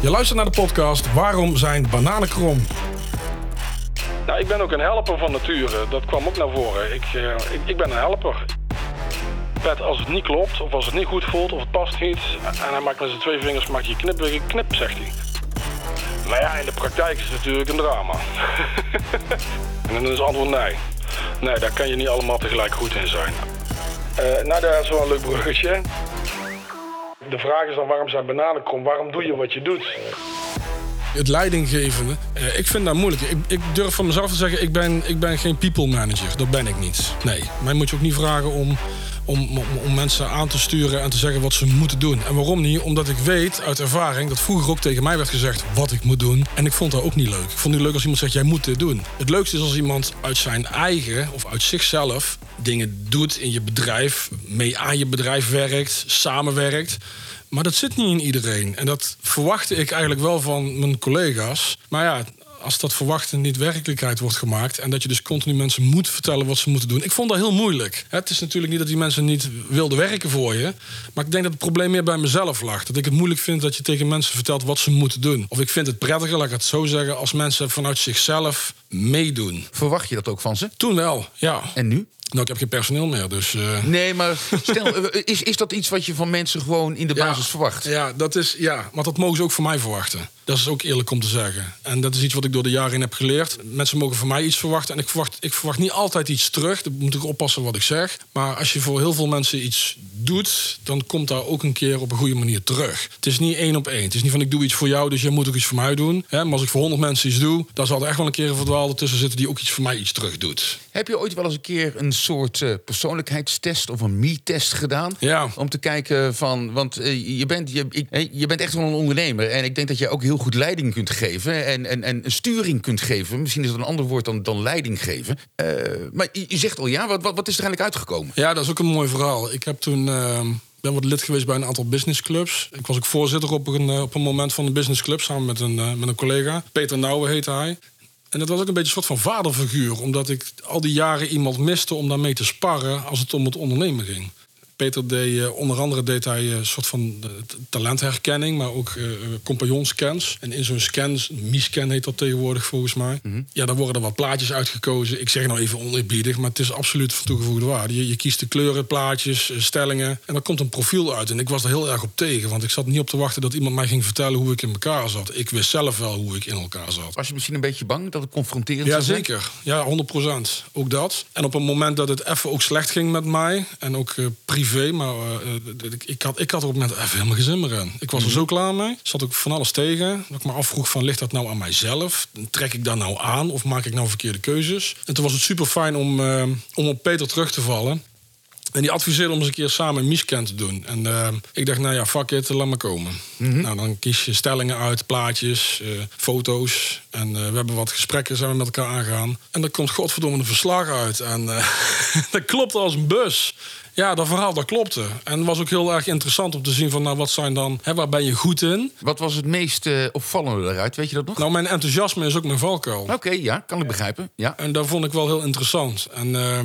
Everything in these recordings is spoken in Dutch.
Je luistert naar de podcast Waarom zijn bananen krom? Nou, ik ben ook een helper van nature. Dat kwam ook naar voren. Ik, eh, ik, ik ben een helper. Pet, als het niet klopt, of als het niet goed voelt, of het past niet... en hij maakt met zijn twee vingers maakt je knip, knip, zegt hij. Maar ja, in de praktijk is het natuurlijk een drama. en dan is het antwoord nee. Nee, daar kan je niet allemaal tegelijk goed in zijn. Eh, nou, dat is wel een leuk bruggetje. De vraag is dan, waarom zijn bananen krom? Waarom doe je wat je doet? Het leidinggevende, eh, ik vind dat moeilijk. Ik, ik, durf van mezelf te zeggen, ik ben, ik ben geen people manager. Dat ben ik niet. Nee, mij moet je ook niet vragen om, om, om, om, mensen aan te sturen en te zeggen wat ze moeten doen. En waarom niet? Omdat ik weet uit ervaring dat vroeger ook tegen mij werd gezegd wat ik moet doen. En ik vond dat ook niet leuk. Ik vond het niet leuk als iemand zegt, jij moet dit doen. Het leukste is als iemand uit zijn eigen of uit zichzelf dingen doet in je bedrijf, mee aan je bedrijf werkt, samenwerkt. Maar dat zit niet in iedereen. En dat verwachtte ik eigenlijk wel van mijn collega's. Maar ja, als dat verwachten niet werkelijkheid wordt gemaakt... en dat je dus continu mensen moet vertellen wat ze moeten doen... ik vond dat heel moeilijk. Het is natuurlijk niet dat die mensen niet wilden werken voor je... maar ik denk dat het probleem meer bij mezelf lag. Dat ik het moeilijk vind dat je tegen mensen vertelt wat ze moeten doen. Of ik vind het prettiger, laat ik het zo zeggen... als mensen vanuit zichzelf meedoen. Verwacht je dat ook van ze? Toen wel, ja. En nu? Nou, ik heb geen personeel meer, dus... Uh... Nee, maar stel, eh, is, is dat iets wat je van mensen gewoon in de basis verwacht? Ja, dat is, ja, want dat mogen ze ook van mij verwachten. Dat is ook eerlijk om te zeggen. En dat is iets wat ik door de jaren in heb geleerd. Mensen mogen van mij iets verwachten. En ik verwacht, ik verwacht niet altijd iets terug. Dan moet ik oppassen wat ik zeg. Maar als je voor heel veel mensen iets doet... dan komt daar ook een keer op een goede manier terug. Het is niet één op één. Het is niet van ik doe iets voor jou, dus jij moet ook iets voor mij doen. Maar als ik voor honderd mensen iets doe... dan zal er echt wel een keer een verdwaalde tussen zitten... die ook iets voor mij iets terug doet. Heb je ooit wel eens een keer een soort uh, persoonlijkheidstest of een me-test gedaan? Ja. Om te kijken van, want uh, je, bent, je, ik, je bent echt wel een ondernemer. En ik denk dat je ook heel goed leiding kunt geven en, en, en sturing kunt geven. Misschien is dat een ander woord dan, dan leiding geven. Uh, maar je, je, zegt al ja, wat, wat, wat, is er eigenlijk uitgekomen? Ja, dat is ook een mooi verhaal. Ik heb toen ben wat lid geweest bij een aantal businessclubs. Ik was ook voorzitter op een, op een moment van een businessclub samen met een, met een collega. Peter Nouwen heette hij. En dat was ook een beetje een soort van vaderfiguur, omdat ik al die jaren iemand miste om daarmee te sparren als het om het ondernemen ging. Peter deed uh, onder andere deed hij een soort van uh, talentherkenning, maar ook uh, compagnonscans. En in zo'n scan, Mi-scan heet dat tegenwoordig volgens mij. Mm -hmm. Ja, daar worden er wat plaatjes uitgekozen. Ik zeg nou even oneerbiedig, maar het is absoluut van toegevoegde waarde. Je, je, kiest de kleuren, plaatjes, stellingen en dan komt een profiel uit. En ik was er heel erg op tegen, want ik zat niet op te wachten dat iemand mij ging vertellen hoe ik in elkaar zat. Ik wist zelf wel hoe ik in elkaar zat. Was je misschien een beetje bang dat het confronterend ja, zou zijn? Zeker. Ja, 100% Ook dat. En op een moment dat het even ook slecht ging met mij en ook privé maar uh, ik, ik, had, ik had op het moment even helemaal geen zin meer in. Ik was er zo klaar mee. Zat ook van alles tegen. Dat ik me afvroeg van, ligt dat nou aan mijzelf? Trek ik dat nou aan of maak ik nou verkeerde keuzes? En toen was het super fijn om, uh, om op Peter terug te vallen. En die adviseerde om eens een keer samen een miscan te doen. En uh, ik dacht, nou ja, fuck it, laat maar komen. Mm -hmm. Nou, dan kies je stellingen uit, plaatjes, uh, foto's. En uh, we hebben wat gesprekken zijn we met elkaar aangegaan. En dan komt godverdomme een verslag uit. En dat klopt als een bus. Ja, dat verhaal dat klopte. En het was ook heel erg interessant om te zien van... nou, wat zijn dan, hè, waar ben je goed in? Wat was het meest uh, opvallende eruit? Weet je dat nog? Nou, mijn enthousiasme is ook mijn valkuil. Oké, okay, ja, kan ik begrijpen. Ja. En dat vond ik wel heel interessant. En uh,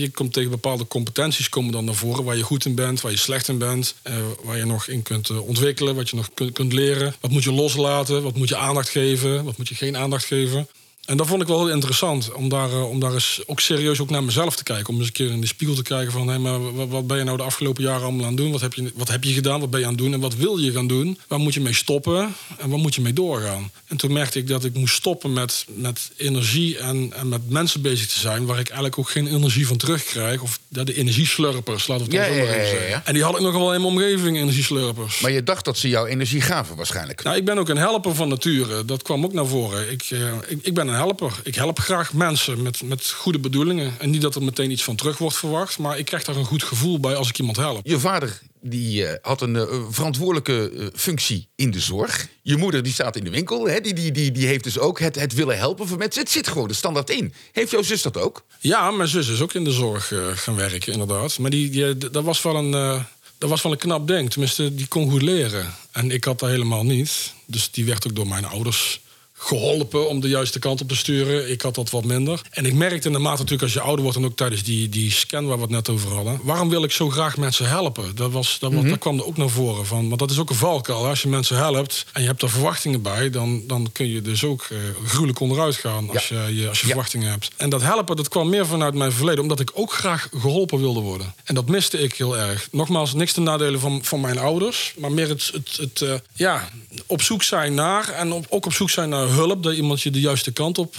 je komt tegen bepaalde competenties komen dan naar voren... waar je goed in bent, waar je slecht in bent... Uh, waar je nog in kunt uh, ontwikkelen, wat je nog kunt, kunt leren. Wat moet je loslaten, wat moet je aandacht geven... wat moet je geen aandacht geven. En dat vond ik wel heel interessant. Om daar, uh, om daar eens ook serieus ook naar mezelf te kijken. Om eens een keer in de spiegel te kijken van... Hé, maar wat, ben je nou de afgelopen jaren allemaal aan het doen? Wat heb, je, wat heb je gedaan? Wat ben je aan het doen? En wat wil je gaan doen? Waar moet je mee stoppen? En waar moet je mee doorgaan? En toen merkte ik dat ik moest stoppen met, met energie en, en met mensen bezig te zijn... waar ik eigenlijk ook geen energie van terugkrijg. Of ja, de energieslurpers, laten we het ja, zo ja, even zeggen. Ja, en die had ik nog wel in mijn omgeving, energieslurpers. Maar je dacht dat ze jou energie gaven waarschijnlijk? Nou, ik ben ook een helper van nature. Dat kwam ook naar voren. Ik, uh, ik, ik ben een helper. Ik help graag mensen met, met goede bedoelingen. En niet dat er meteen iets van terug wordt verwacht. Maar ik krijg daar een goed gevoel bij als ik iemand help. Je vader die uh, had een uh, verantwoordelijke uh, functie in de zorg. Je moeder die staat in de winkel. Hè? Die, die, die, die heeft dus ook het, het willen helpen van mensen. Het zit gewoon de standaard in. Heeft jouw zus dat ook? Ja, mijn zus is ook in de zorg gaan werken, inderdaad. Maar die, die, dat was wel een... Dat was wel een knap ding. Tenminste, die kon goed leren. En ik had dat helemaal niet. Dus die werd ook door mijn ouders geholpen om de juiste kant op te sturen. Ik had dat wat minder. En ik merkte naarmate natuurlijk als je ouder wordt... en ook tijdens die, die scan waar we het net over hadden... waarom wil ik zo graag mensen helpen? Dat, was, dat, Mhm. dat kwam er ook naar voren van. Want dat is ook een valkuil. Als je mensen helpt en je hebt er verwachtingen bij... dan, dan kun je dus ook eh, gruwelijk onderuit gaan als je, je, als je Ja. verwachtingen hebt. En dat helpen, dat kwam meer vanuit mijn verleden... omdat ik ook graag geholpen wilde worden. En dat miste ik heel erg. Nogmaals, niks ten nadele van, van mijn ouders... maar meer het, het, het eh, ja, op zoek zijn naar... en op, ook op zoek zijn naar hulp... dat iemand je de juiste kant op,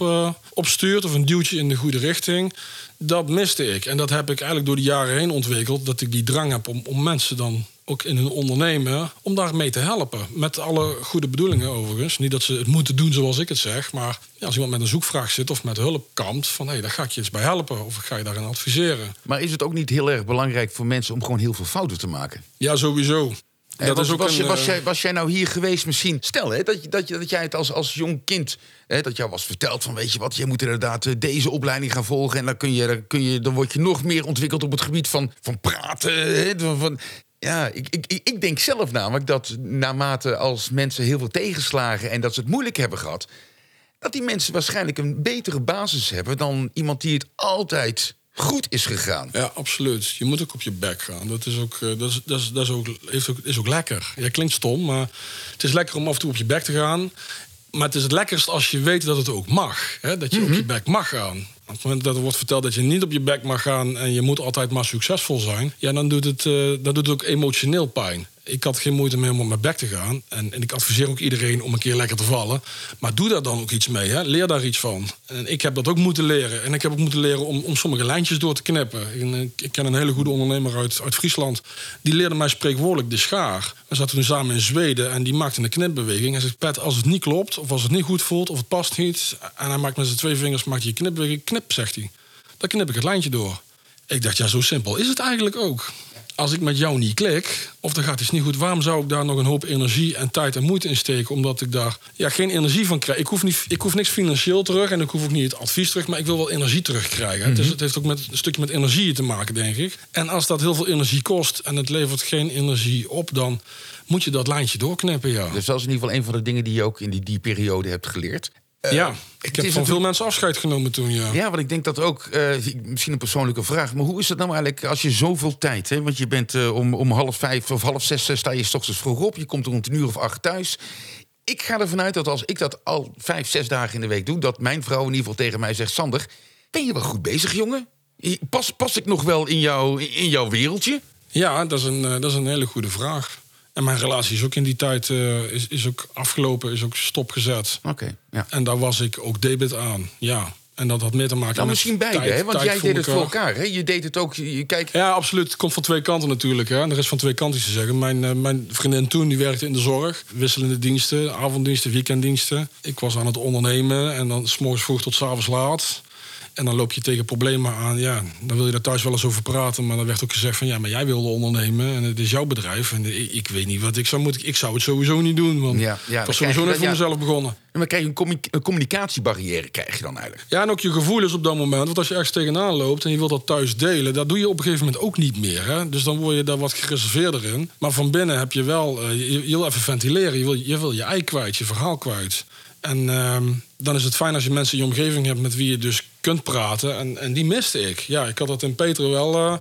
op stuurt... of een duwtje in de goede richting. Dat miste ik. En dat heb ik eigenlijk door de jaren heen ontwikkeld... dat ik die drang heb om, om mensen dan ook in hun ondernemen... om daarmee te helpen. Met alle goede bedoelingen overigens. Niet dat ze het moeten doen zoals ik het zeg... maar ja, als iemand met een zoekvraag zit of met hulp kampt... van hé, daar ga ik je eens bij helpen of ik ga je daarin adviseren. Maar is het ook niet heel erg belangrijk voor mensen om gewoon heel veel fouten te maken? Ja, sowieso. Dat was, is ook was, een, je- was, eh, jij, was jij nou hier geweest misschien? Stel hè, dat, je, dat, dat jij het als, als jong kind... Hè, dat jou was verteld van weet je wat... je moet inderdaad eh, deze opleiding gaan volgen... en dan, kun je, dan, kun je, dan word je nog meer ontwikkeld op het gebied van, van praten. Hè, van, van, ja, ik, ik, ik- ik denk zelf namelijk dat naarmate als mensen heel veel tegenslagen... en dat ze het moeilijk hebben gehad... dat die mensen waarschijnlijk een betere basis hebben... dan iemand die het altijd goed is gegaan. Ja, absoluut. Je moet ook op je bek gaan. Dat is ook, eh, dat is, dat is, dat is ook, heeft ook, is ook lekker. Ja, klinkt stom, maar het is lekker om af en toe op je bek te gaan. Maar het is het lekkerst als je weet dat het ook mag. Hè? Dat je op je bek mag gaan. Op het moment dat er wordt verteld dat je niet op je bek mag gaan... en je moet altijd maar succesvol zijn... Ja, dan, doet het, eh, dan doet ook emotioneel pijn. Ik had geen moeite meer om op mijn bek te gaan. En, en ik adviseer ook iedereen om een keer lekker te vallen. Maar doe daar dan ook iets mee. Hè? Leer daar iets van. En ik heb dat ook moeten leren. En ik heb ook moeten leren om, om sommige lijntjes door te knippen. En, ik ken een hele goede ondernemer uit, uit Friesland. Die leerde mij spreekwoordelijk de schaar. We zaten toen samen in Zweden en die maakte een knipbeweging. Hij zegt, Pet, als het niet klopt, of als het niet goed voelt, of het past niet... en hij maakt met zijn twee vingers maakt een knipbeweging, knip, zegt hij. Dan knip ik het lijntje door. Ik dacht, ja, zo simpel is het eigenlijk ook. Als ik met jou niet klik, of er gaat iets niet goed... waarom zou ik daar nog een hoop energie en tijd en moeite in steken? Omdat ik daar ja, geen energie van krijg. Ik hoef, niet, ik hoef niks financieel terug en ik hoef ook niet het advies terug... maar ik wil wel energie terugkrijgen. Dus het heeft ook met, een stukje met energie te maken, denk ik. En als dat heel veel energie kost en het levert geen energie op... dan moet je dat lijntje doorknippen, ja. Dus dat is in ieder geval een van de dingen die je ook in die, die periode hebt geleerd. Eh, ja, ik heb van veel mensen afscheid genomen toen, ja. Ja, want ik denk dat ook, eh, misschien een persoonlijke vraag, maar hoe is het nou eigenlijk als je zoveel tijd, hè, want je bent eh, om, om half vijf of half zes sta je 's ochtends vroeg op, je komt rond een uur of acht thuis. Ik ga ervan uit dat als ik dat al vijf, zes dagen in de week doe, dat mijn vrouw in ieder geval tegen mij zegt: Sander, ben je wel goed bezig, jongen? Pas, pas ik nog wel in, jou, in jouw wereldje? Ja, dat is een, dat is een hele goede vraag. En mijn relatie is ook in die tijd eh, is, is ook afgelopen, is ook stopgezet. Oké, ja. En daar was ik ook debit aan, ja. En dat had meer te maken Nou, met misschien beide, tijd- hè? want jij deed het voor elkaar. Hè? Je deed het ook, je, Ja, absoluut. Het komt van twee kanten natuurlijk. Hè. En er is van twee kanten te zeggen. Mijn, eh, mijn vriendin toen die werkte in de zorg. Wisselende diensten, avonddiensten, weekenddiensten. Ik was aan het ondernemen en dan s'morgens vroeg tot s'avonds laat. En dan loop je tegen problemen aan. Ja, dan wil je daar thuis wel eens over praten. Maar dan werd ook gezegd van ja, maar jij wilde ondernemen. En het is jouw bedrijf. En ik, ik weet niet wat ik zou moeten. Ik zou het sowieso niet doen. Want Ja, ja, was sowieso net voor ja. mezelf begonnen. dan krijg je een communicatiebarrière krijg je dan eigenlijk. Ja, en ook je gevoelens op dat moment. Want als je ergens tegenaan loopt en je wilt dat thuis delen... dat doe je op een gegeven moment ook niet meer. Hè? Dus dan word je daar wat gereserveerder in. Maar van binnen heb je wel... eh, je, je wil even ventileren. Je wil, je wil je ei kwijt, je verhaal kwijt. En ehm, dan is het fijn als je mensen in je omgeving hebt... met wie je dus kunt praten. En, en die miste ik. Ja, ik had dat in Peter wel... eh,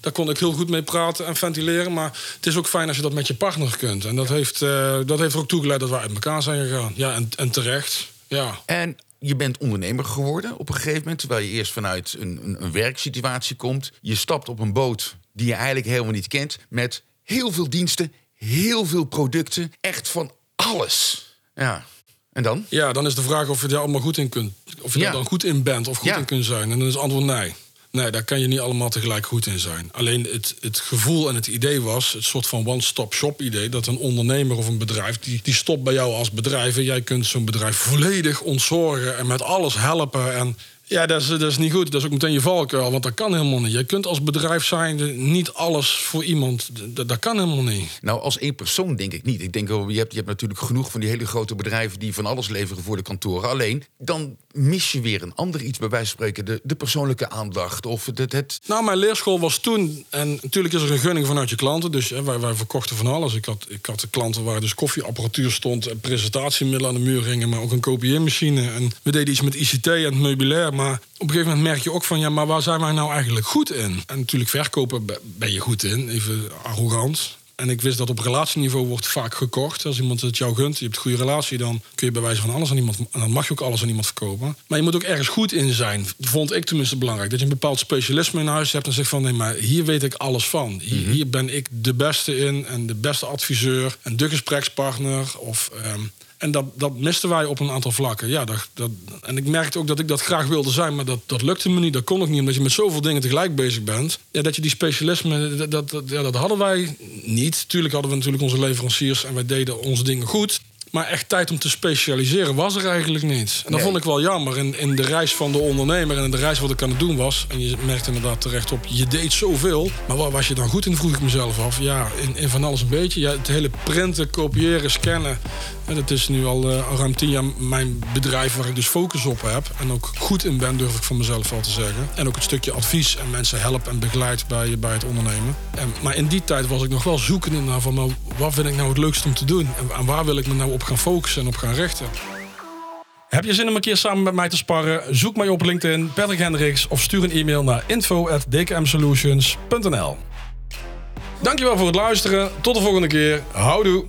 daar kon ik heel goed mee praten en ventileren. Maar het is ook fijn als je dat met je partner kunt. En dat, heeft, eh, dat heeft er ook toegeleid dat we uit elkaar zijn gegaan. Ja, en, en terecht. Ja. En je bent ondernemer geworden op een gegeven moment, terwijl je eerst vanuit een, een, een werksituatie komt. Je stapt op een boot die je eigenlijk helemaal niet kent, met heel veel diensten, heel veel producten, echt van alles. Ja. En dan? Ja, dan is de vraag of je daar allemaal goed in kunt. Of je Ja. daar dan goed in bent of goed Ja. in kunt zijn. En dan is het antwoord nee. Nee, daar kan je niet allemaal tegelijk goed in zijn. Alleen het, het gevoel en het idee was, het soort van one-stop-shop idee... dat een ondernemer of een bedrijf, die, die stopt bij jou als bedrijf... en jij kunt zo'n bedrijf volledig ontzorgen en met alles helpen. En Ja, dat is, dat is niet goed. Dat is ook meteen je valkuil, want dat kan helemaal niet. Je kunt als bedrijf zijn niet alles voor iemand. Dat, dat kan helemaal niet. Nou, als één persoon denk ik niet. Ik denk wel, je hebt, je hebt natuurlijk genoeg van die hele grote bedrijven die van alles leveren voor de kantoren. Alleen, dan mis je weer een ander iets, bij wijze van spreken. De, de persoonlijke aandacht of het, het... Nou, mijn leerschool was toen, en natuurlijk is er een gunning vanuit je klanten. Dus hè, wij, wij verkochten van alles. Ik had, ik had de klanten waar dus koffieapparatuur stond en presentatiemiddelen aan de muur hingen, maar ook een kopieermachine. En we deden iets met ICT en het meubilair. Maar op een gegeven moment merk je ook van, ja, maar waar zijn wij nou eigenlijk goed in? En natuurlijk verkopen ben je goed in, even arrogant. En ik wist dat op relatieniveau wordt vaak gekocht. Als iemand het jou gunt, je hebt een goede relatie, dan kun je bij wijze van alles aan iemand. En dan mag je ook alles aan iemand verkopen. Maar je moet ook ergens goed in zijn. Vond ik tenminste belangrijk. Dat je een bepaald specialisme in huis hebt en zegt van nee, maar hier weet ik alles van. Hier, Mhm. hier ben ik de beste in en de beste adviseur en de gesprekspartner. Of, ehm, en dat, dat misten wij op een aantal vlakken. Ja, dat, dat, en ik merkte ook dat ik dat graag wilde zijn, maar dat, dat lukte me niet. Dat kon ook niet, omdat je met zoveel dingen tegelijk bezig bent. Ja, dat je die specialisme, dat, dat, dat- ja, dat hadden wij niet. Tuurlijk hadden we natuurlijk onze leveranciers en wij deden onze dingen goed. Maar echt tijd om te specialiseren was er eigenlijk niet. En dat Nee. vond ik wel jammer in, in de reis van de ondernemer en in de reis wat ik aan het doen was. En je merkt inderdaad terecht op, je deed zoveel. Maar waar was je dan goed in, vroeg ik mezelf af. Ja, in, in van alles een beetje. Ja, het hele printen, kopiëren, scannen. En dat is nu al, eh, al ruim tien jaar mijn bedrijf waar ik dus focus op heb. En ook goed in ben, durf ik van mezelf wel te zeggen. En ook het stukje advies en mensen help en begeleid bij, bij het ondernemen. En, maar in die tijd was ik nog wel zoekende naar van, nou, wat vind ik nou het leukst om te doen? En, en waar wil ik me nou op gaan focussen en op gaan richten? Heb je zin om een keer samen met mij te sparren? Zoek mij op LinkedIn, Patrick Hendricks, of stuur een e-mail naar info.dkmsolutions.nl. Dankjewel voor het luisteren. Tot de volgende keer. Houdoe.